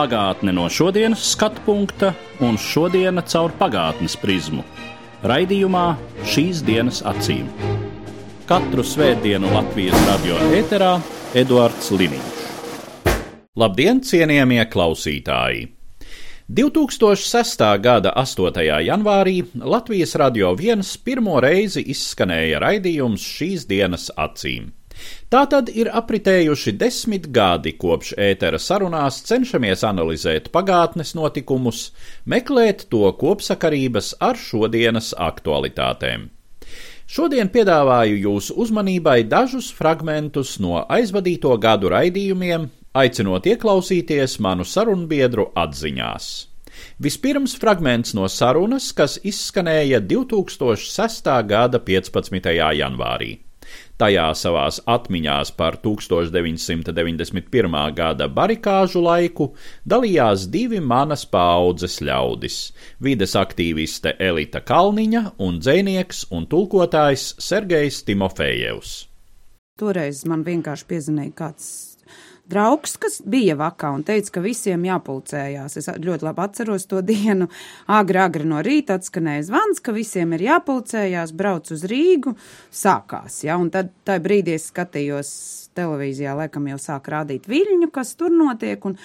Pagātne no šodienas skatu punkta un šodienas caur pagātnes prizmu. Raidījumā šīs dienas acīm. Katru svētdienu Latvijas radio ēterā Eduards Liniņš. Labdien, cienījamie klausītāji! 2006. gada 8. janvārī Latvijas radio viens pirmo reizi izskanēja raidījums šīs dienas acīm. Tātad ir apritējuši desmit gadi kopš ētera sarunās cenšamies analizēt pagātnes notikumus, meklēt to kopsakarības ar šodienas aktualitātēm. Šodien piedāvāju jūsu uzmanībai dažus fragmentus no aizvadīto gadu raidījumiem, aicinot ieklausīties manu sarunbiedru atziņās. Vispirms fragments no sarunas, kas izskanēja 2006. gada 15. janvārī. Tajā savās atmiņās par 1991. gada barikāžu laiku dalījās divi manas paaudzes ļaudis - vides aktīviste Elita Kalniņa un dzēnieks un tulkotājs Sergejs Timofejevs. Toreiz man vienkārši piezinīja kāds draugs, kas bija vakā un teica, ka visiem jāpulcējās. Es ļoti labi atceros to dienu. Agri, agri no rīta atskanēja zvans, ka visiem ir jāpulcējās, brauc uz Rīgu, sākās. Ja? Un tad tajā brīdī es skatījos televīzijā, laikam jau sāk rādīt viļņu, kas tur notiek. Un,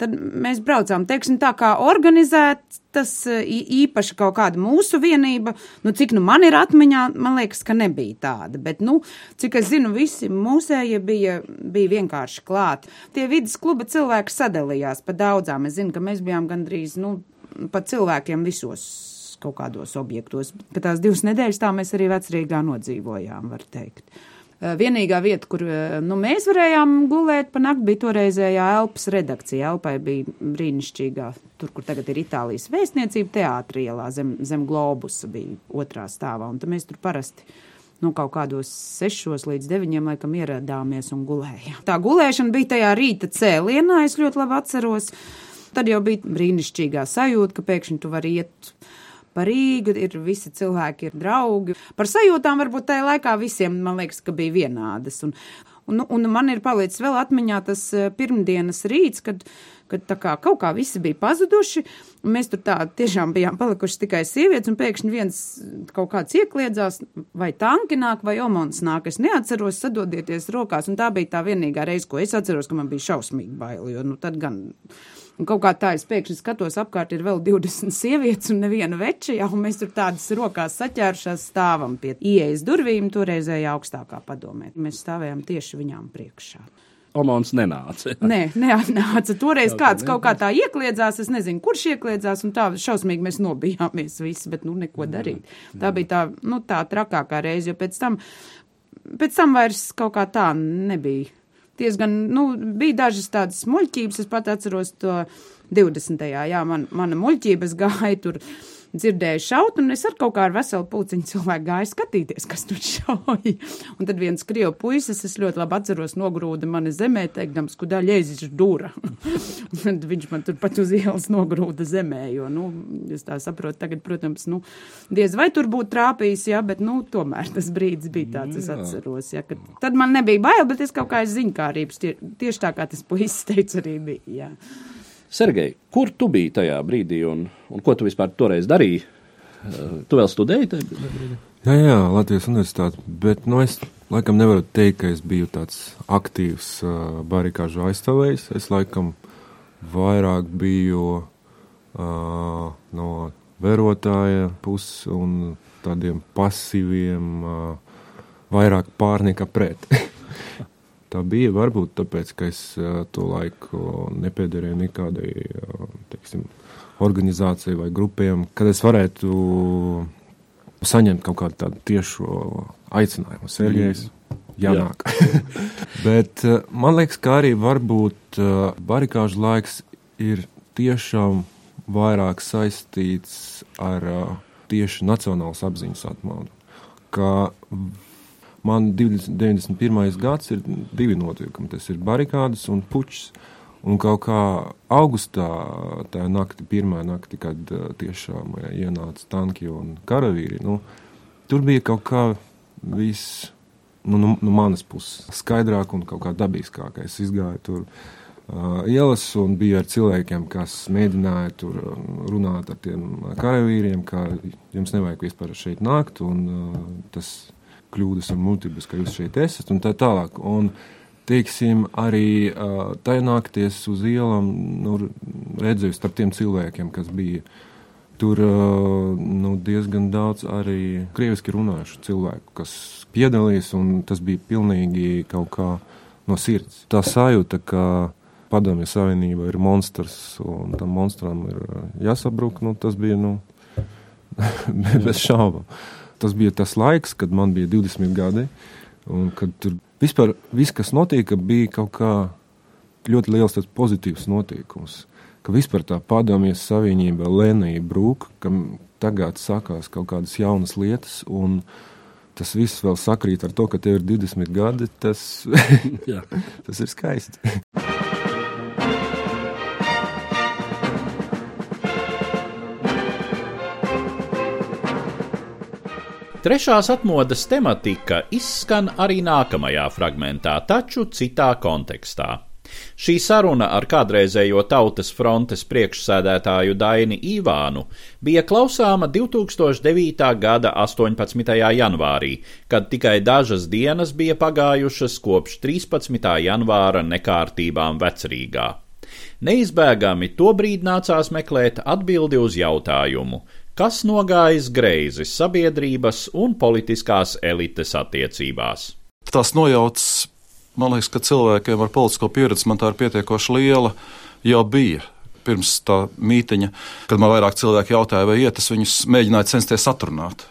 Tad mēs braucām, teiksim, tā kā organizētas īpaši kaut kāda mūsu vienība. Nu, cik nu man ir atmiņā, man liekas, ka nebija tāda. Bet, nu, cik es zinu, visi mūsējie bija, bija vienkārši klāti. Tie vidas kluba cilvēki sadalījās pa daudzām. Es zinu, ka mēs bijām gandrīz, nu, pa cilvēkiem visos kaut kādos objektos. Ka tās divas nedēļas tā mēs arī vecrīgā nodzīvojām, var teikt. Vienīgā vieta, kur nu, mēs varējām gulēt pa nakti, bija toreizējā Elpas redakcija. Elpai bija brīnišķīgā, tur, kur tagad ir Itālijas vēstniecība, teātrielā zem, zem globusa bija otrā stāvā. Un tad mēs tur parasti nu, kaut kādos sešos līdz deviņiem laikam ieradāmies un gulējām. Tā gulēšana bija tajā rīta cēlienā, es ļoti labi atceros. Tad jau bija brīnišķīgā sajūta, ka pēkšņi tu vari iet par Rīgu, ir visi cilvēki, ir draugi. Par sajūtām varbūt tajā laikā visiem, man liekas, ka bija vienādas. Un, un, un man ir palicis vēl atmiņā tas pirmdienas rīts, kad, kad kā, kaut kā visi bija pazuduši, mēs tur tā tiešām bijām palikuši tikai sievietes, un pēkšņi viens kaut kāds iekliedzās, vai tanki nāk, vai omons nāk, es neatceros, sadodieties rokās, un tā bija tā vienīgā reize, ko es atceros, ka man bija šausmīgi baili, jo, nu, tad gan Un kaut kā tā es pēkšņi skatos, apkārt ir vēl 20 sievietes un neviena veča, jau mēs tur tādas rokās saķērušās stāvam pie ieejas durvīm, toreizējā augstākā padomē. Mēs stāvējām tieši viņām priekšā. Omons nenāca. Nē, neatnāca. Toreiz kāds kaut kā tā iekliedzās, es nezinu, kurš iekliedzās, un tā šausmīgi mēs nobijāmies visi, bet nu neko darīt. Tā bija tā, nu, tā trakākā reize, jo pēc tam, pēc tam vairs kaut kā tā nebija diezgan, nu, bija dažas tādas muļķības, es pat atceros to 20. jā, man, mana muļķības gāja tur dzirdēju šaut, un es ar kaut kā ar veselu puciņu cilvēku gāju skatīties, kas tur šauja. Un tad viens krievu puisis, es ļoti labi atceros, nogrūda mani zemē, teikdams, kudā ļēzis dura. un tad viņš man tur pat uz ielas nogrūda zemē, jo, nu, es tā saprotu, tagad, protams, nu, diez vai tur būtu trāpījis, jā, bet, nu, tomēr tas brīdis bija tāds, es atceros, jā, ka tad man nebija bail, bet es kaut kā aiz ziņkārības, tie, tieši tā kā tas puisis teica arī bija, jā. Sergei, kur tu biji tajā brīdī un, un ko tu vispār toreiz darīji? Tu vēl studēji tajā brīdī? Jā, jā, Latvijas universitāte, bet nu, es laikam nevaru teikt, ka es biju tāds aktīvs uh, barikāžu aizstāvējs. Es laikam vairāk biju uh, no vērotāja puses un tādiem pasīviem, uh, vairāk pār nekā pret. Tā bija varbūt tāpēc, ka es to laiku nepiederēju nekādai teiksim, organizācijai vai grupiem, kad es varētu saņemt kaut kādu tādu tiešu aicinājumu. Sergejs, jānāk. Jā. Bet man liekas, ka arī varbūt barikāžu laiks ir tiešām vairāk saistīts ar tieši nacionālas apziņas atmodu. Ka man 91. gads ir divi notikumi. Tas ir barikādas un puķis. Un kaut kā augustā, tā nakti, pirmā nakti, kad tiešām ienāca tanki un karavīri, nu, tur bija kaut kā viss nu, no, no manas puses skaidrāk un kaut kā dabiskāk. Es gāju tur uh, ielas un biju ar cilvēkiem, kas mēģināja tur runāt ar tiem karavīriem, ka jums nevajag vispār šeit nākt, un uh, tas kļūdas un multiples, ka jūs šeit esat un tā tālāk. Un, teiksim, arī uh, tajā nakties uz ielām nu, redzēju starp tiem cilvēkiem, kas bija. Tur nu, diezgan daudz arī krieviski runājušu cilvēku, kas piedalījās, un tas bija pilnīgi kaut kā no sirds. Tā sajūta, ka Padomju Savienība ir monstrs, un tam monstram ir jāsabruk, nu, tas bija nu, bez šaubām. Tas bija tas laiks, kad man bija 20 gadi, un kad tur vispār viss, kas notika, bija kaut kā ļoti liels pozitīvs notikums. Ka vispār tā padomjas savienība lēnīja brūk, ka tagad sākās kaut kādas jaunas lietas, un tas viss vēl sakrīt ar to, ka tev ir 20 gadi, tas, tas ir skaisti. Trešās atmodas tematika izskan arī nākamajā fragmentā, taču citā kontekstā. Šī saruna ar kādreizējo Tautas frontes priekšsēdētāju Daini Ivānu bija klausāma 2009. gada 18. janvārī, kad tikai dažas dienas bija pagājušas kopš 13. janvāra nekārtībām vecrīgā. Neizbēgami tobrīd nācās meklēt atbildi uz jautājumu, kas nogājis greizi sabiedrības un politiskās elites attiecībās. Tas nojauts, man liekas, ka cilvēkiem ar politisko pieredzi man tā ir pietiekoši liela, jau bija. Pirms tā mītiņa, kad man vairāk cilvēki jautāja, vai iet, es viņus mēģināju censties atrunāt.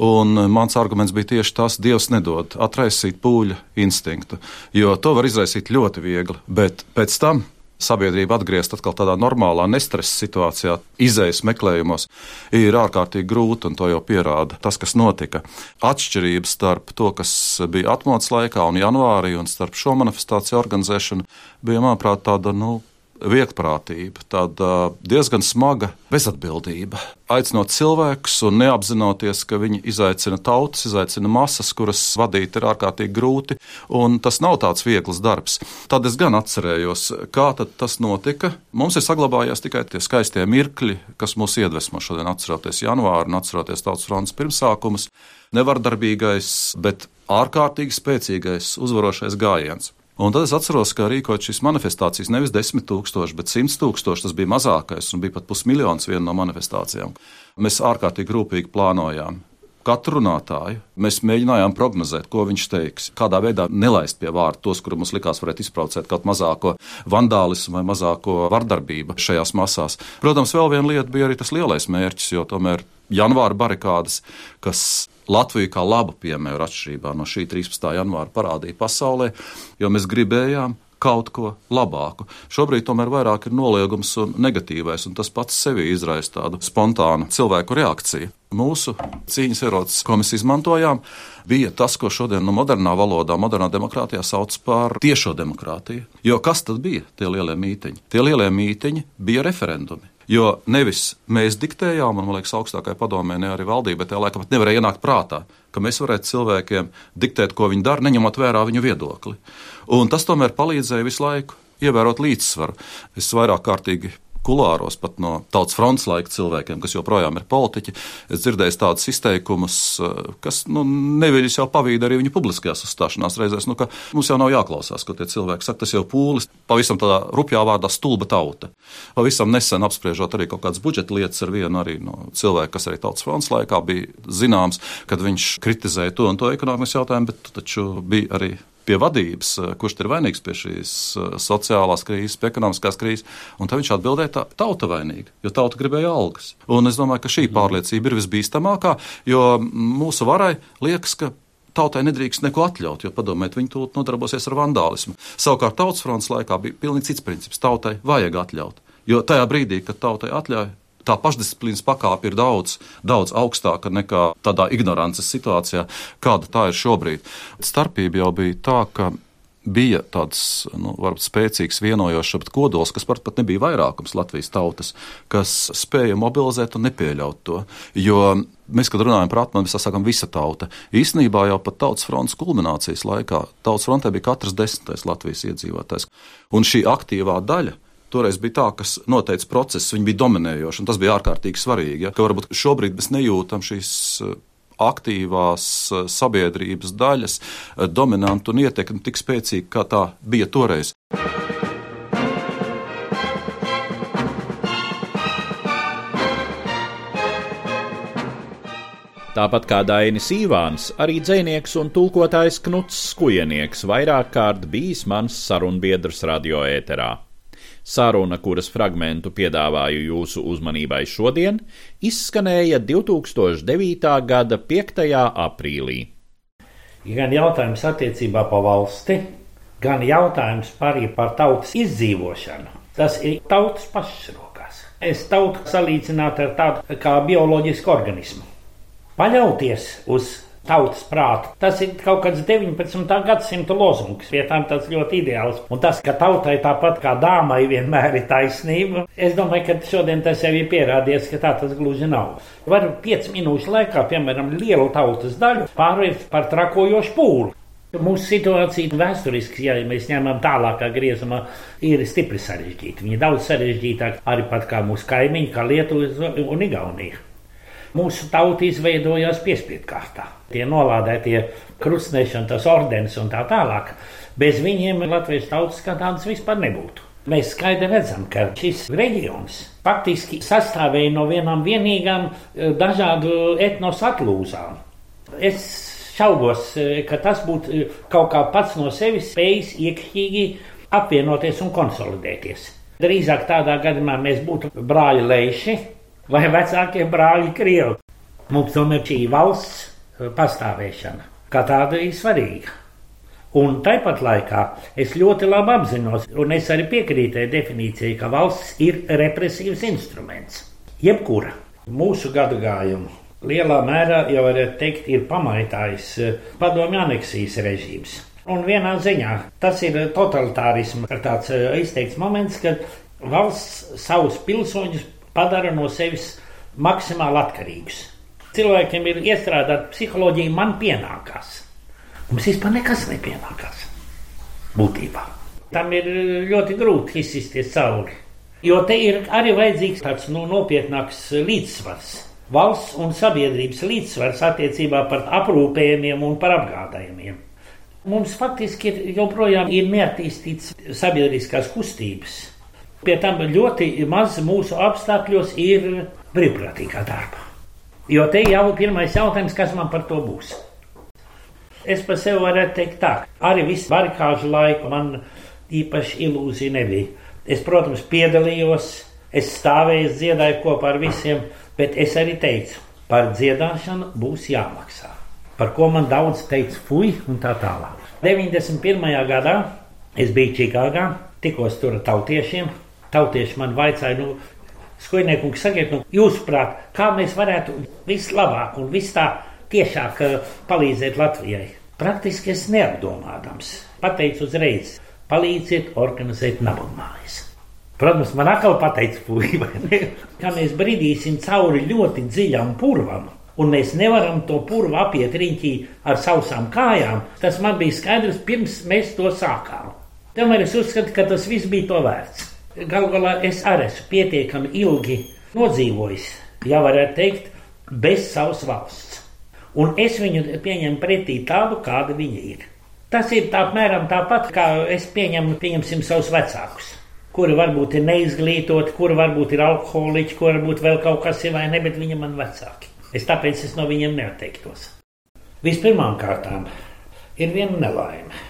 Un mans arguments bija tieši tas, Dievs nedod atraisīt pūļa instinktu, jo to var izraisīt ļoti viegli. Bet pēc tam sabiedrību atgriezt atkal tādā normālā, nestresa situācijā, izējas meklējumos, ir ārkārtīgi grūti, un to jau pierāda tas, kas notika. Atšķirības starp to, kas bija atmodas laikā un janvārī, un starp šo manifestāciju organizēšanu, bija, manuprāt, tāda, nu, viegprātība, tāda diezgan smaga bezatbildība. Aicinot cilvēkus un neapzinoties, ka viņi izaicina tautas, izaicina masas, kuras vadīt ir ārkārtīgi grūti, un tas nav tāds viegls darbs. Tad es gan atcerējos, kā tas notika. Mums ir saglabājies tikai tie skaistie mirkļi, kas mūs iedvesmo šodien atceroties janvāru un atceroties tautas fronts pirmsākumus. Nevardarbīgais, bet ārkārtīgi spēcīgais uzvarošais gājiens. Un tad es atceros, ka rīkot šīs manifestācijas nevis 10 tūkstoši, bet 100 tūkstoši. Tas bija mazākais, un bija pat pusmiljons viena no manifestācijām. Mēs ārkārtīgi rūpīgi plānojām. Katru runātāju mēs mēģinājām prognozēt, ko viņš teiks, kādā veidā nelaist pie vārda tos, kurus mums likās varētu izbraucēt kaut mazāko vandālismu vai mazāko vardarbību šajās masās. Protams, vēl viena lieta bija arī tas lielais mērķis, jo tomēr janvāra barikādas, kas Latviju kā labu piemēru atšķirībā no šī 13. janvāra parādīja pasaulē, jo mēs gribējām kaut ko labāku. Šobrīd tomēr vairāk ir noliegums un negatīvais, un tas pats sevi izraisa tādu spontānu cilvēku reakciju. Mūsu cīņas ierocis, ko mēs izmantojām, bija tas, ko šodien no modernā valodā, modernā demokrātijā sauc par tiešo demokrātiju. Jo kas tad bija tie lielie mītiņi? Tie lielie mītiņi bija referendumi. Jo nevis mēs diktējām, un man liekas, augstākajai padomē, ne arī valdībai, tajā laikā pat nevarēja ienākt prātā, ka mēs varētu cilvēkiem diktēt, ko viņi dara, neņemot vērā viņu viedokli. Un tas tomēr palīdzēja visu laiku ievērot līdzsvaru. Es vairāk kārtīgi kulāros, pat no tautas fronts laika cilvēkiem, kas joprojām ir politiķi. Es dzirdēju tādus izteikumus, eh, kas nu, neviļas jau pavīda arī viņu publiskajās uzstāšanās reizēs, nu, mums jau nav jāklausās, ko tie cilvēki saka. Tas jau pūlis pavisam tādā rupjā vārdā stulba tauta. Pavisam nesen apspriežot arī kaut kādas budžeta lietas ar vienu arī no cilvēku, kas arī tautas fronts laikā bija zināms, kad viņš kritizēja to un to ekonomikas jautājumu, bet taču bija arī pie vadības, eh, kurš ir vainīgs pie šīs eh, sociālās krīzes, pie ekonomiskās krīzes. Un tad viņš atbildēja, ka tauta vainīga, jo tauta gribēja algas. Un es domāju, ka šī mhm. pārliecība ir visbīstamākā, jo mūsu varai liekas, ka tautai nedrīkst neko atļaut, jo padomēt, viņi tūlīt nodarbosies ar vandālismu. Savukārt tautas fronts laikā bija pilnīgi cits princips. Tautai vajag atļaut. Jo tajā brīdī, kad tautai atļauj, tā pašdisciplīnas pakāpe ir daudz, daudz augstāka nekā tādā ignorances situācijā, kāda tā ir šobrīd. Starpība jau bija tā, ka bija tāds nu, varbūt, spēcīgs vienojošs kodols, kas pat, pat nebija vairākums Latvijas tautas, kas spēja mobilizēt un nepieļaut to. Jo mēs, kad runājam par atmanu, mēs sakām visa tauta. Īsnībā jau pat tautas fronts kulminācijas laikā tautas frontē bija katrs desmitais Latvijas iedzīvotājs. Un šī aktīvā daļa. Toreiz bija tā, kas noteica procesu, viņi bija dominējoši, un tas bija ārkārtīgi svarīgi. Ja? Ka varbūt šobrīd mēs nejūtam šīs aktīvās eh, sabiedrības daļas eh, dominantu un ietekmi tik spēcīgi, kā tā bija toreiz. Tāpat kā Dainis Ivāns, arī dzinieks un tulkotājs Knuts Skujenieks vairāk kārt bijis mans sarunbiedrs radioēterā. Saruna, kuras fragmentu piedāvāju jūsu uzmanībai šodien, izskanēja 2009. gada 5. aprīlī. Gan jautājums attiecībā par valsti, gan jautājums arī par tautas izdzīvošanu. Tas ir tautas pašas rokās. Es tautu salīdzinātu ar tādu kā bioloģisku organismu. Paļauties uz tautas prātu. Tas ir kaut kāds 19. gadsimta lozungs, pie tam tas ļoti ideāls. Un tas, ka tautai tāpat kā dāmai vienmēr ir taisnība, es domāju, ka šodien tas jau ir pierādījies, ka tā tas gluži nav. Var 5 minūšu laikā, piemēram, lielu tautas daļu pārvērst par trakojošu pūli. Mūsu situācija vēsturiski, ja mēs ņemam tālākā griezumā, ir stipri sarežģīta. Viņa ir daudz sarežģītāka arī pat kā mūsu kaimiņi, kā Lietuva un Igaunija. Mūsu tauta izveidojās piespiedu kārtā. Tie nolādētie krustnešana, tas ordenis un tā tālāk. Bez viņiem Latvijas tautas kā tādas vispār nebūtu. Mēs skaidri redzam, ka šis reģions faktiski sastāvēja no vienām vienīgām eh, dažādu etnosu atlūzām. Es šaubos, eh, ka tas būtu eh, kaut kā pats no sevis spējis iekšķīgi apvienoties un konsolidēties. Drīzāk tādā gadījumā mēs būtu brāļi leiši, vai vecākie brāļi Krievi. Mums tomēr šī valsts eh, pastāvēšana kā tāda ir svarīga. Un tāpat laikā es ļoti labi apzinos, un es arī piekrītu definīcijai, ka valsts ir represīvs instruments. Jebkura mūsu gadu gājumu lielā mērā jau varētu teikt, ir pamaitājis eh, padomju aneksijas režīms. Un vienā ziņā tas ir totalitārisms, tāds eh, izteikts moments, kad valsts savus pilsoņus padara no sevis maksimāli atkarīgus. Cilvēkiem ir iestrādāta psiholoģija, man pienākās. Mums vispār nekas nepienākās. Būtībā. Tam ir ļoti grūti izsisties cauri. Jo te ir arī vajadzīgs tāds nu, nopietnāks līdzsvars. Valsts un sabiedrības līdzsvars attiecībā par aprūpējumiem un par apgādājumiem. Mums faktiski ir, joprojām ir neattīstīts sabiedriskās kustības Pie tam ļoti maz mūsu apstākļos ir brīvprātīgā darba. Jo te jau ir pirmais jautājums, kas man par to būs. Es par sevi varētu teikt tā, arī visu barikāžu laiku man īpaši ilūzija nebija. Es, protams, piedalījos, es stāvēju, es dziedāju kopā ar visiem, bet es arī teicu, par dziedāšanu būs jāmaksā. Par ko man daudz teica, fuj, un tā tālāk. 91. gadā es biju Čikāgā, tikos tur ar tautiešiem, tautieši man vaicāja, nu, skojniekungs, sakiet, nu, jūsuprāt, kā mēs varētu vislabāk un vis tā tiešāk eh, palīdzēt Latvijai? Praktiski es neapdomādams pateicu uzreiz, palīdziet organizēt nabagmājas. Protams, man atkal pateica, puika, ka mēs bridīsim cauri ļoti dziļam purvam, un mēs nevaram to purvu apiet riņķī ar sausām kājām. Tas man bija skaidrs, pirms mēs to sākām. Tomēr es uzskatu, ka tas viss bija to vērts. Galu galā es arī esmu pietiekami ilgi nodzīvojis, ja varētu teikt, bez savas valsts. Un es viņu pieņemu pretī tādu, kāda viņa ir. Tas ir apmēram tāpat, kā es pieņemu, pieņemsim savus vecākus, kuri varbūt ir neizglītoti, kuri varbūt ir alkoholiķi, kuri varbūt vēl kaut kas ir vai ne, bet viņi man vecāki. Es tāpēc es no viņiem neatteiktos. Vispirmām kārtām ir viena nelaime,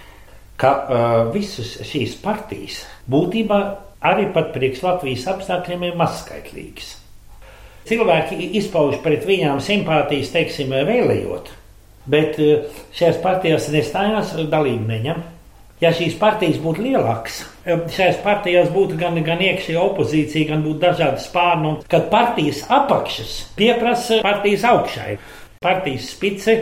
ka uh, visas šīs partijas būtībā arī pat priekš Latvijas apstākļiem ir mazskaitlīgs. Cilvēki izpauž pret viņām simpātijas, teiksim, vēlējot, bet eh, šajās partijās nestājās, dalību neņem. Ja šīs partijas būtu lielākas, šajās partijās būtu gan, gan iekšējā opozīcija, gan būtu dažādi spārni, kad partijas apakšas pieprasa partijas augšai. Partijas spice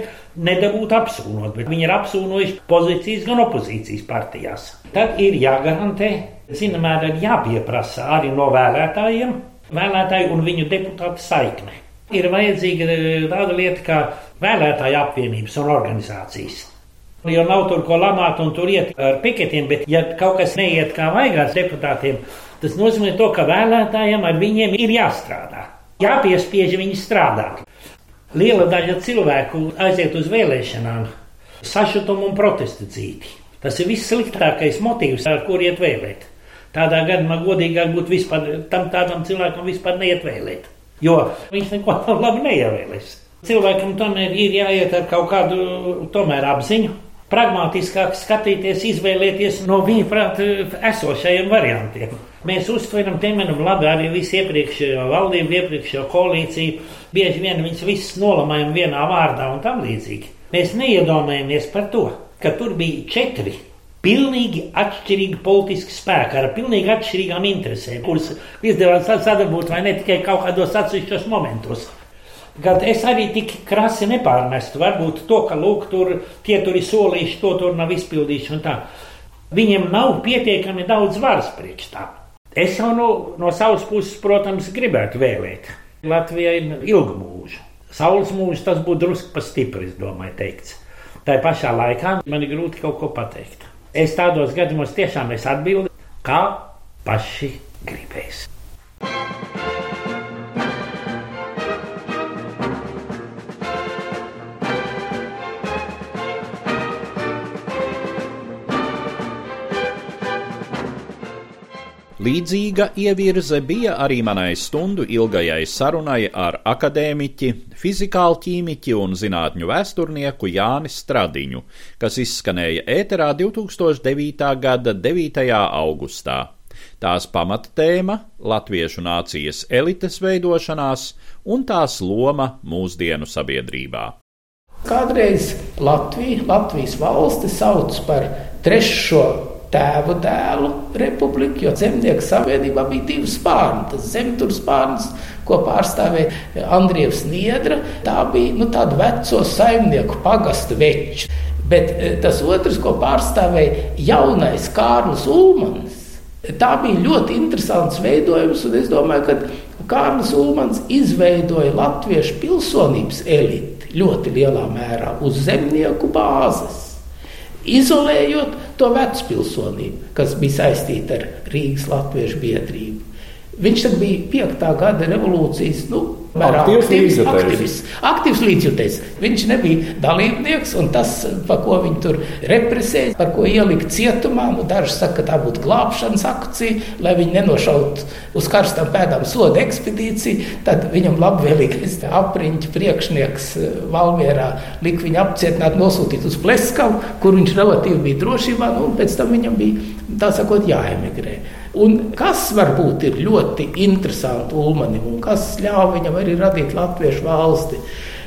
nedabūtu apsūnot, bet viņi ir apsūnojuši pozīcijas gan opozīcijas partijās. Tad ir jāgarantē, zināmā mērā jāpieprasa arī no vēlētājiem, vēlētāju un viņu deputātu saikne. Ir vajadzīga tāda lieta kā vēlētāju apvienības un organizācijas. Jo nav tur ko lamāt un tur iet ar piketiem, bet ja kaut kas neiet kā vajag ar deputātiem, tas nozīmē to, ka vēlētājiem ar viņiem ir jāstrādā. Jāpiespiež viņi strādāt. Liela daļa cilvēku aiziet uz vēlēšanām, sašutumu un protestu dzīvi. Tas ir vissliktākais motīvs, ar kur iet vēlēt. Tādā gadījumā godīgāk būtu vispār tam tādam cilvēkam vispār neiet vēlēt, jo viņš neko labi neievēlēs. Cilvēkam tomēr ir jāiet ar kaut kādu tomēr apziņu, pragmatiskāk skatīties, izvēlēties no viņa prāta esošajiem variantiem. Mēs uztveram temenam labi arī visu iepriekšējo valdību, iepriekšējo koalīciju. Bieži vien viņas visas nolamājam vienā vārdā un tam līdzīgi. Mēs neiedomājamies par to, ka tur bija četri pilnīgi atšķirīgi politiski spēki ar pilnīgi atšķirīgām interesēm, kuras izdevās sadarboties vai ne tikai kaut kādos atsevišķos momentos. Kad es arī tik krasi nepārmestu, varbūt to, ka lūk, tur tie tur ir solījuši, to tur nav izpildījuši. Viņiem nav pietiekami daudz varas priekš tā. Es jau no, no savas puses, protams, gribētu vēlēt Latvijai ilgu mūžu. Saules mūžs tas būtu drusku pa stipri, es domāju, teikts. Tā pašā laikā man ir grūti kaut ko pateikt. Es tādos gadījumos tiešām es atbildu, kā paši gribēs. Līdzīga ievirze bija arī manai stundu ilgajai sarunai ar akadēmiķi, fizikālu ķīmiķi un zinātņu vēsturnieku Jāni Stradiņu, kas izskanēja ēterā 2009. gada 9. augustā. Tās pamattēma - latviešu nācijas elites veidošanās un tās loma mūsdienu sabiedrībā. Kādreiz Latviju, Latvijas valsti sauc par trešo tēvu dēlu republiku, jo zemnieku savienībā bija divi spārni. Tas zemturs spārns, ko pārstāvēja Andrievs Niedra, tā bija nu, tāda veco saimnieku pagastu veča. Bet eh, tas otrs, ko pārstāvēja jaunais Kārlis Ulmans, tā bija ļoti interesants veidojums, un es domāju, ka Kārlis Ulmans izveidoja latviešu pilsonības eliti ļoti lielā mērā uz zemnieku bāzes izolējot to vecpilsonību, kas bija saistīta ar Rīgas Latviešu biedrību. Viņš bija piektā gada revolūcijas nu, aktīvs līdzjutējs. Aktīvs līdzjutējs. Viņš nebija dalībnieks, un tas, pa ko viņi tur represēja, par ko ielika cietumā, nu, daži saka, ka tā būtu glābšanas akcija, lai viņi nenošautu uz karstām pēdām soda ekspedīciju. Tad viņam labvēlīgais apriņķa priekšnieks eh, Valmierā lika viņu apcietināt, nosūtīt uz Pleskavu, kur viņš relatīvi bija drošībā, nu, un pēc tam viņam bija, tā sakot, jāemigrē. Un kas varbūt ir ļoti interesanti Ulmanim un kas ļāva viņam arī radīt latviešu valsti,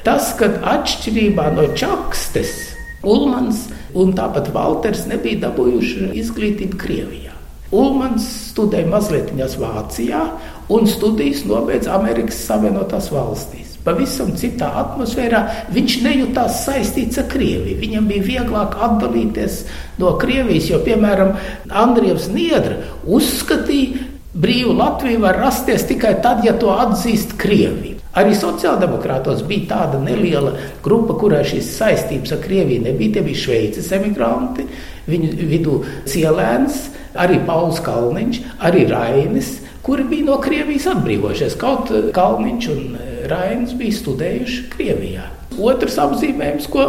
tas, ka atšķirībā no Čakstes, Ulmans un tāpat Valters nebija dabūjuši izglītību Krievijā. Ulmans studēja mazliet Vācijā un studijas nobeidza Amerikas Savienotās valstīs pavisam citā atmosfērā. Viņš nejūtās saistīts ar Krieviju. Viņam bija vieglāk atdalīties no Krievijas, jo, piemēram, Andrievs Niedra uzskatīja, brīvu Latviju var rasties tikai tad, ja to atzīst Krievija. Arī sociāldemokrātos bija tāda neliela grupa, kurai šīs saistības ar Krieviju nebija. Tie bija Šveices emigranti, viņu vidū Cielēns, arī Pauls Kalniņš, arī Rainis, kuri bija no Krievijas atbrīvojušies. Kaut Kalniņš un Rainis bija studējuši Krievijā. Otrs apzīmējums, ko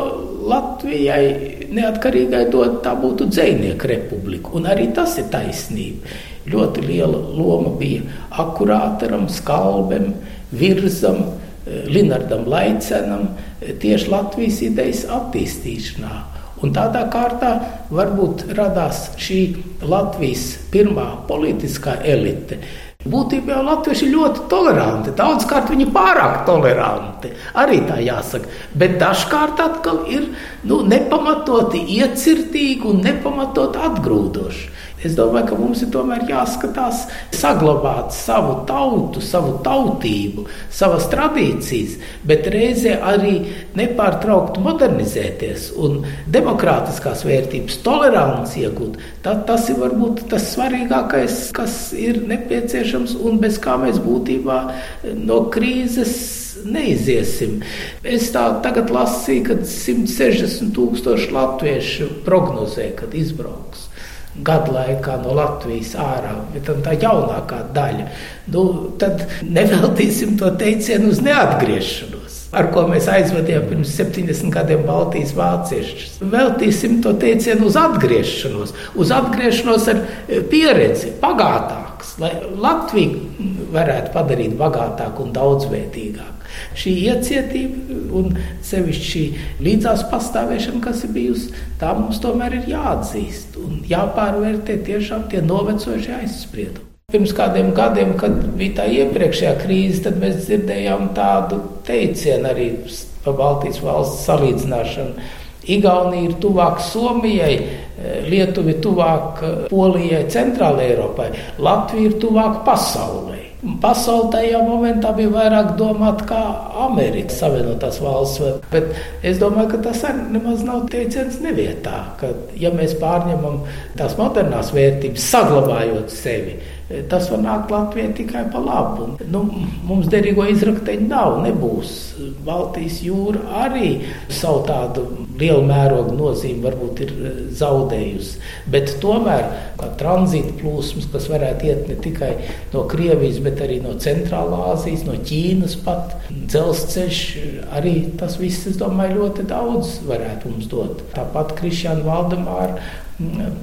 Latvijai neatkarīgai dod, tā būtu dzinieku republika. Un arī tas ir taisnība. Ļoti liela loma bija akurātoram, skalbam, virzam, Linardam Laicenam tieši Latvijas idejas attīstīšanā. Un tādā kārtā varbūt radās šī Latvijas pirmā politiskā elite. Būtībā jau latvieši ir ļoti toleranti. Daudzkārt viņi pārāk toleranti. Arī tā jāsaka. Bet dažkārt atkal ir nu, nepamatoti iecirtīgi un nepamatoti atgrūdoši. Es domāju, ka mums ir tomēr jāskatās, saglabāt savu tautu, savu tautību, savas tradīcijas, bet reizē arī nepārtraukti modernizēties un demokrātiskās vērtības, toleranci iegūt. Tad tas ir varbūt tas svarīgākais, kas ir nepieciešams un bez kā mēs būtībā no krīzes neiziesim. Es tā tagad lasīju, ka 160 tūkstoši latviešu prognozē, kad izbrauks gadu laikā no Latvijas ārā, bet tā jaunākā daļa, nu, tad neveltīsim to teicienu uz neatgriešanos. Ar ko mēs aizvadījām pirms 70 gadiem Baltijas vāciešus. Veltīsim to teicienu uz atgriešanos, uz atgriešanos ar e, pieredzi, bagātāks, lai Latviju varētu padarīt bagātāku un daudzveidīgāku šī iecietība un sevišķi šī līdzās pastāvēšana, kas ir bijusi, tā mums tomēr ir jāatzīst un jāpārvērtē tiešām tie novecojušie aizspriedumi. Pirms kādiem gadiem, kad bija tā iepriekšējā krīze, tad mēs dzirdējām tādu teicienu arī par Baltijas valsts salīdzināšanu. Igaunija ir tuvāk Somijai, Lietuva ir tuvāk Polijai, Centrālajai Eiropai, Latvija ir tuvāk pasaulē. Tajā momentā bija vairāk domāta kā Amerikas Savienotās valsts. Bet es domāju, ka tas arī nemaz nav teiciens nevietā. Ka, ja mēs pārņemam tās modernās vērtības, saglabājot sevi, tas var nākt Latvijai tikai pa labu. Nu, mums derīgo izrakteņu nav, nebūs. Baltijas jūra arī savu tādu lielu mērogu nozīmi varbūt ir eh, zaudējusi. Bet tomēr tranzīta plūsmas, kas varētu iet ne tikai no Krievijas, bet arī no Centrālā Azijas, no Ķīnas pat, dzelzceļš, arī tas viss, es domāju, ļoti daudz varētu mums dot. Tāpat Krišjāna Valdemāra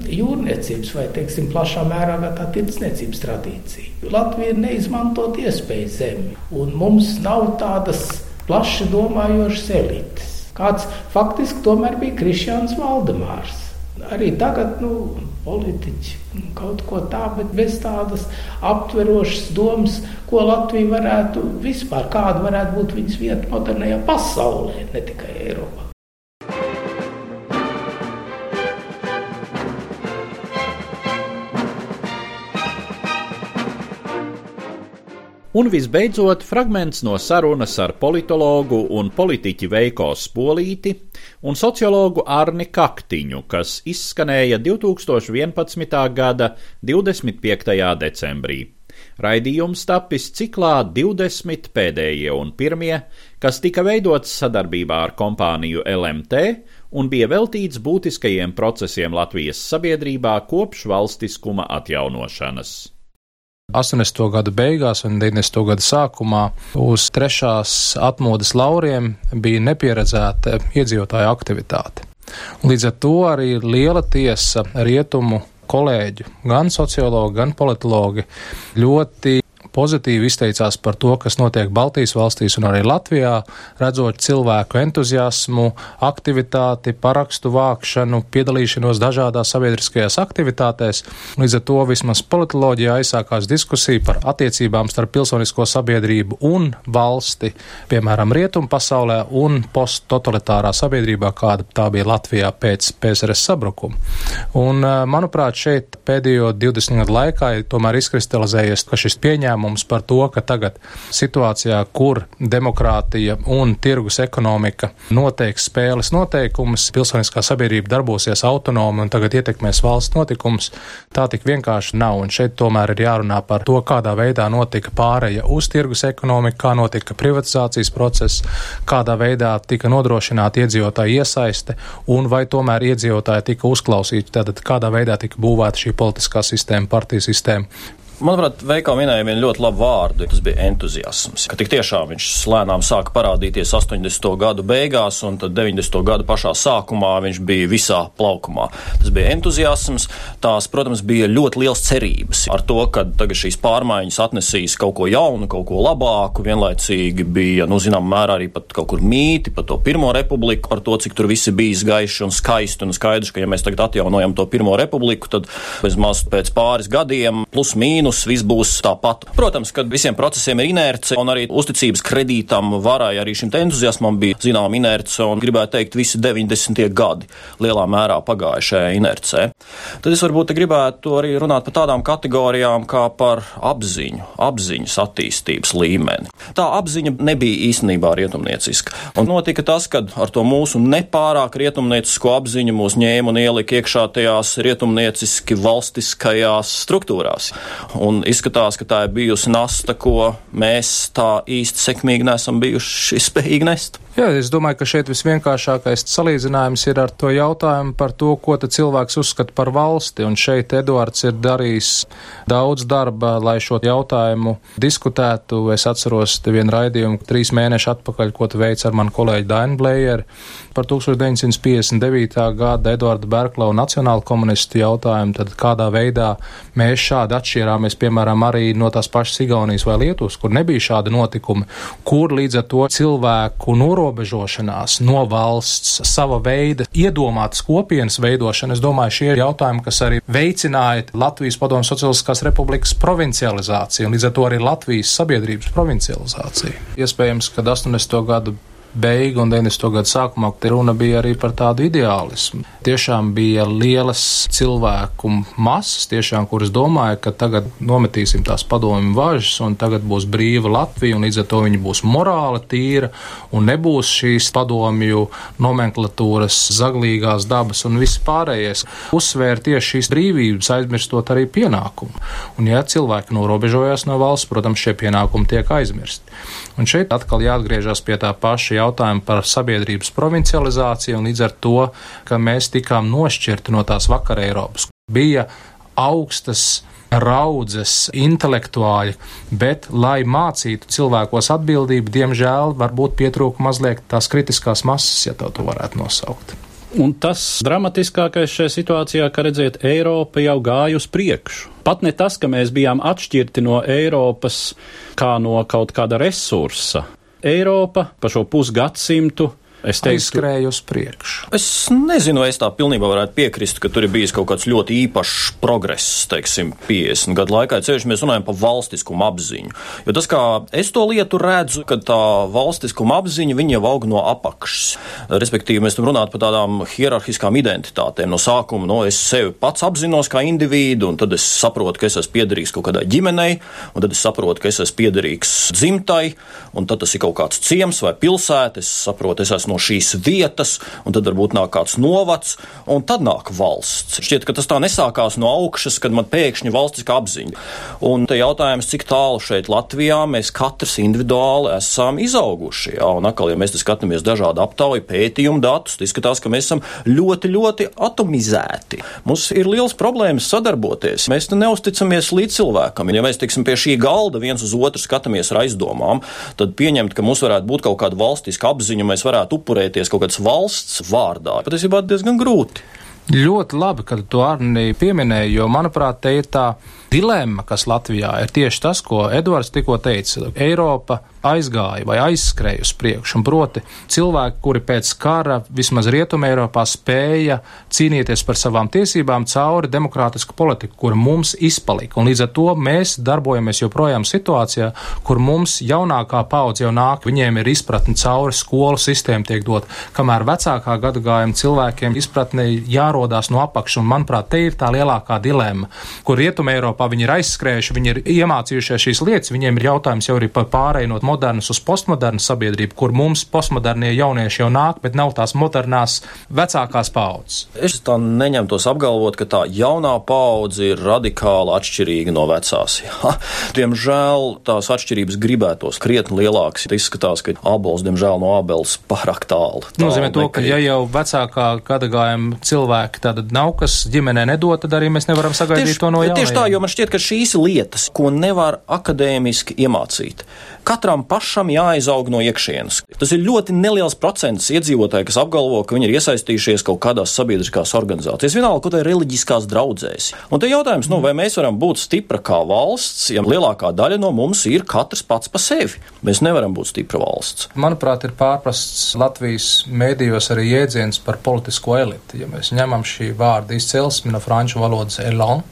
jūrniecības vai, teiksim, plašā mērā tā tirdzniecības tradīcija. Latvija ir neizmantot iespēju zemi, un mums nav tādas plaši domājošas elites. Kāds faktiski tomēr bija Krišjāns Valdemārs. Arī tagad, nu, politiķi kaut ko tādu, bet bez tādas aptverošas domas, ko Latvija varētu vispār, kāda varētu būt viņas vieta modernajā pasaulē, ne tikai Eiropā. Un visbeidzot, fragments no sarunas ar politologu un politiķi Veiko Spolīti un sociologu Arni Kaktiņu, kas izskanēja 2011. gada 25. decembrī. Raidījums tapis ciklā 20 pēdējie un pirmie, kas tika veidots sadarbībā ar kompāniju LMT un bija veltīts būtiskajiem procesiem Latvijas sabiedrībā kopš valstiskuma atjaunošanas. 80. gada beigās un 90. gada sākumā uz trešās atmodas lauriem bija nepieredzēta iedzīvotāja aktivitāte. Līdz ar to arī liela tiesa rietumu kolēģu, gan sociologi, gan politologi ļoti pozitīvi izteicās par to, kas notiek Baltijas valstīs un arī Latvijā, redzot cilvēku entuziasmu, aktivitāti, parakstu vākšanu, piedalīšanos dažādās sabiedriskajās aktivitātēs. Līdz ar to vismaz politoloģijā aizsākās diskusija par attiecībām starp pilsonisko sabiedrību un valsti, piemēram, rietumu pasaulē un posttotalitārā sabiedrībā, kāda tā bija Latvijā pēc PSRS sabrukuma. Un, manuprāt, šeit pēdējo 20 gadu laikā ir tomēr izkristalizējies, ka šis pieņēmums lēmums par to, ka tagad situācijā, kur demokrātija un tirgus ekonomika noteiks spēles noteikumus, pilsoniskā sabiedrība darbosies autonomi un tagad ietekmēs valsts notikumus, tā tik vienkārši nav. Un šeit tomēr ir jārunā par to, kādā veidā notika pāreja uz tirgus ekonomiku, kā notika privatizācijas process, kādā veidā tika nodrošināta iedzīvotāja iesaiste un vai tomēr iedzīvotāji tika uzklausīti, tātad kādā veidā tika būvēta šī politiskā sistēma, partiju sistēma. Manuprāt, Veikā minēja vienu ļoti labu vārdu. Tas bija entuziasms. Ka tik tiešām viņš lēnām sāka parādīties 80. gadu beigās, un tad 90. gadu pašā sākumā viņš bija visā plaukumā. Tas bija entuziasms. Tās, protams, bija ļoti liels cerības ar to, ka tagad šīs pārmaiņas atnesīs kaut ko jaunu, kaut ko labāku. Vienlaicīgi bija, nu, zinām, mērā arī pat kaut kur mīti par to pirmo republiku, par to, cik tur viss bijis gaiši un skaisti un skaidrs, ka, ja mēs tagad atjaunojam to pirmo republiku, tad bez maz pēc pāris gadiem plus mīnus mīnus, viss būs tāpat. Protams, ka visiem procesiem ir inerce, un arī uzticības kredītam varai arī šim entuziasmam bija zinām inerce, un gribētu teikt, visi 90. gadi lielā mērā pagājuši šajā inercē. Tad es varbūt gribētu arī runāt par tādām kategorijām kā par apziņu, apziņas attīstības līmeni. Tā apziņa nebija īstenībā rietumnieciska. Un notika tas, ka ar to mūsu nepārāk rietumniecisko apziņu mūs ņēma un ielika iekšā tajās rietumnieciski valstiskajās struktūrās. Un izskatās, ka tā ir bijusi nasta, ko mēs tā īsti sekmīgi nesam bijuši spējīgi nest. Jā, es domāju, ka šeit visvienkāršākais salīdzinājums ir ar to jautājumu par to, ko cilvēks uzskata par valsti. Un šeit Eduards ir darījis daudz darba, lai šo jautājumu diskutētu. Es atceros vienu raidījumu trīs mēneši atpakaļ, ko tu veici ar manu kolēģi Dainu Blējeri par 1959. gada Eduarda Berklau nacionālu komunistu jautājumu, tad kādā veidā mēs šādi atšķirāmies, piemēram, arī no tās pašas Igaunijas vai Lietuvas, kur nebija šādi notikumi, kur līdz ar to cilvēku norobežošanās no valsts, sava veida iedomātas kopienas veidošana, es domāju, šie ir jautājumi, kas arī veicināja Latvijas Padomu Socialistiskās Republikas provincializāciju un līdz ar to arī Latvijas sabiedrības provincializāciju. Iespējams, ka 80. gadu beigu un 90. gadu sākumā runa bija arī par tādu ideālismu. Tiešām bija lielas cilvēku masas, tiešām, kuras domāja, ka tagad nometīsim tās padomju važas un tagad būs brīva Latvija un līdz ar to viņa būs morāli tīra un nebūs šīs padomju nomenklatūras zaglīgās dabas un viss pārējais. Uzsvēra tieši šīs brīvības, aizmirstot arī pienākumu. Un ja cilvēki norobežojās no valsts, protams, šie pienākumi tiek aizmirsti. Un šeit atkal jāatgriežas pie tā paša jautājuma par sabiedrības provincializāciju un līdz ar to, ka mēs tikām nošķirti no tās vakar Eiropas. Bija augstas raudzes intelektuāļi, bet, lai mācītu cilvēkos atbildību, diemžēl varbūt pietrūka mazliet tās kritiskās masas, ja tā to varētu nosaukt. Un tas dramatiskākais šajā situācijā, ka redziet, Eiropa jau gāja uz priekšu. Pat ne tas, ka mēs bijām atšķirti no Eiropas kā no kaut kāda resursa. Eiropa pa šo pusgadsimtu Es teiktu, aizskrēju uz priekšu. Es nezinu, vai es tā pilnībā varētu piekrist, ka tur ir bijis kaut kāds ļoti īpašs progress, teiksim, 50 gadu laikā. Ceļš mēs runājam par valstiskumu apziņu. Jo tas, kā es to lietu redzu, ka tā valstiskuma apziņa, jau aug no apakšas. Respektīvi, mēs runājam par tādām hierarhiskām identitātēm. No sākuma, no es sevi pats apzinos kā individu, un tad es saprotu, ka es esmu piederīgs kaut kādai ģimenei, un tad es saprotu, ka es esmu piederīgs dzimtai, un tad tas ir kaut kāds ciems vai pilsēta. Es saprotu, es esmu no šīs vietas, un tad varbūt nāk kāds novads, un tad nāk valsts. Šķiet, ka tas tā nesākās no augšas, kad man pēkšņi valstiskā apziņa. Un te jautājums, cik tālu šeit Latvijā mēs katrs individuāli esam izauguši. Jā, un atkal, ja mēs skatāmies dažādu aptauju pētījumu datus, tad izskatās, ka mēs esam ļoti, ļoti atomizēti. Mums ir liels problēmas sadarboties. Mēs neusticamies līdz cilvēkam. Ja mēs, teiksim, pie šī galda viens uz otru skatāmies ar aizdomām, tad pieņemt, ka mums varētu būt kaut kāda valstiska apziņa, mēs varētu upurēties kaut kādas valsts vārdā. Patiesībā diezgan grūti. Ļoti labi, ka tu arī pieminēji, jo, manuprāt, te ir tā dilemma, kas Latvijā ir tieši tas, ko Edvards tikko teica. Eiropa aizgāja vai aizskrēja uz priekšu. Un proti, cilvēki, kuri pēc kara vismaz Rietumē Eiropā spēja cīnīties par savām tiesībām cauri demokrātisku politiku, kur mums izpalika. Un līdz ar to mēs darbojamies joprojām situācijā, kur mums jaunākā paudze jau nāk, viņiem ir izpratne cauri skolu sistēmu tiek dot, kamēr vecākā gadagājuma cilvēkiem izpratne jārodās no apakšas. Un, manuprāt, te ir tā lielākā dilemma, kur Rietumē Eiropā viņi ir aizskrējuši, viņi ir iemācījušies šīs lietas, viņiem ir jautājums jau arī par pārēju no modernas uz postmodernu sabiedrību, kur mums postmodernie jaunieši jau nāk, bet nav tās modernās vecākās paudzes. Es tā neņemtos apgalvot, ka tā jaunā paudze ir radikāli atšķirīga no vecās. Jā. Diemžēl tās atšķirības gribētos krietni lielākas. Izskatās, ka abols, diemžēl, no abeles pārāk tālu. Tas nozīmē to, ka ja jau vecākā gadagājuma cilvēki tad nav, kas ģimenē nedod, tad arī mēs nevaram sagaidīt tieši, to no jaunajiem. Tieši tā, jo man šķiet, ka šīs lietas, ko nevar akadēmiski iemācīt, katram pašam jāizaug no iekšienes. Tas ir ļoti neliels procents iedzīvotāji, kas apgalvo, ka viņi ir iesaistījušies kaut kādās sabiedriskās organizācijās, vienalga, kaut vai reliģiskās draudzēs. Un te jautājums, nu, vai mēs varam būt stipra kā valsts, ja lielākā daļa no mums ir katrs pats pa sevi? Mēs nevaram būt stipra valsts. Manuprāt, ir pārprasts Latvijas mēdījos arī jēdziens par politisko eliti. Ja mēs ņemam šī vārda izcelsmi no franču valodas elan,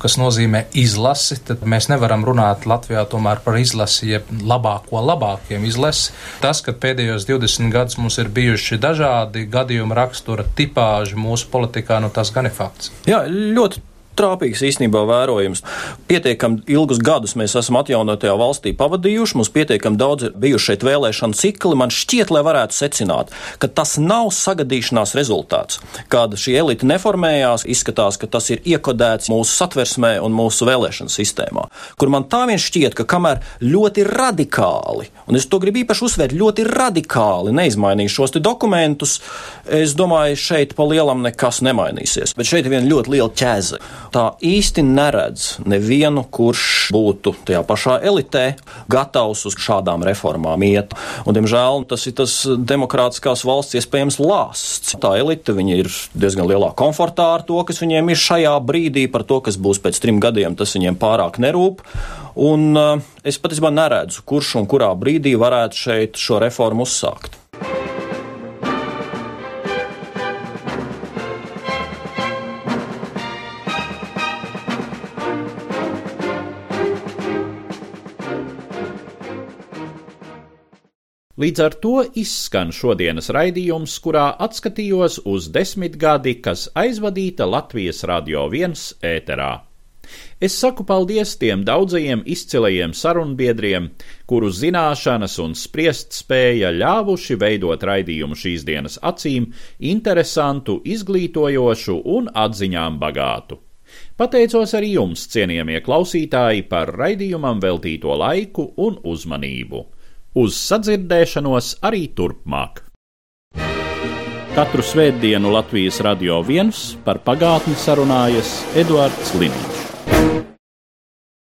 kas nozīmē izlasi, tad mēs nevaram runāt Latvijā tomēr par izlasi, jeb labāko labākiem izlasi. Tas, ka pēdējos 20 gadus mums ir bijuši dažādi gadījuma rakstura tipāži mūsu politikā, nu tas gan ir fakts. Jā, ļoti trāpīgs īstenībā vērojums. Pietiekami ilgus gadus mēs esam atjaunotajā valstī pavadījuši, mums pietiekami daudz ir bijuši šeit vēlēšanu cikli. Man šķiet, lai varētu secināt, ka tas nav sagadīšanās rezultāts. Kad šī elite neformējās, izskatās, ka tas ir iekodēts mūsu satversmē un mūsu vēlēšanu sistēmā, kur man tā vien šķiet, ka kamēr ļoti radikāli, un es to gribu īpaši uzsvērt, ļoti radikāli neizmainīs šos dokumentus, es domāju, šeit pa lielam nekas nemainīsies. Bet šeit ir viena ļoti liela ķēze tā īsti neredz nevienu, kurš būtu tajā pašā elitē gatavs uz šādām reformām iet. Un, diemžēl tas ir tas demokrātiskās valsts iespējams lāsts. Tā elite ir diezgan lielā komfortā ar to, kas viņiem ir šajā brīdī, par to, kas būs pēc trim gadiem, tas viņiem pārāk nerūp. Un uh, es patiesībā neredzu, kurš un kurā brīdī varētu šeit šo reformu uzsākt. Līdz ar to izskan šodienas raidījums, kurā atskatījos uz desmitgadi, kas aizvadīta Latvijas radio viens ēterā. Es saku paldies tiem daudzajiem izcilajiem sarunbiedriem, kuru zināšanas un spriest spēja ļāvuši veidot raidījumu šīs dienas acīm interesantu, izglītojošu un atziņām bagātu. Pateicos arī jums, cienījamie klausītāji, par raidījumam veltīto laiku un uzmanību. Uz sadzirdēšanos arī turpmāk. Katru svētdienu Latvijas radio viens par pagātni sarunājas Eduards Liniņš.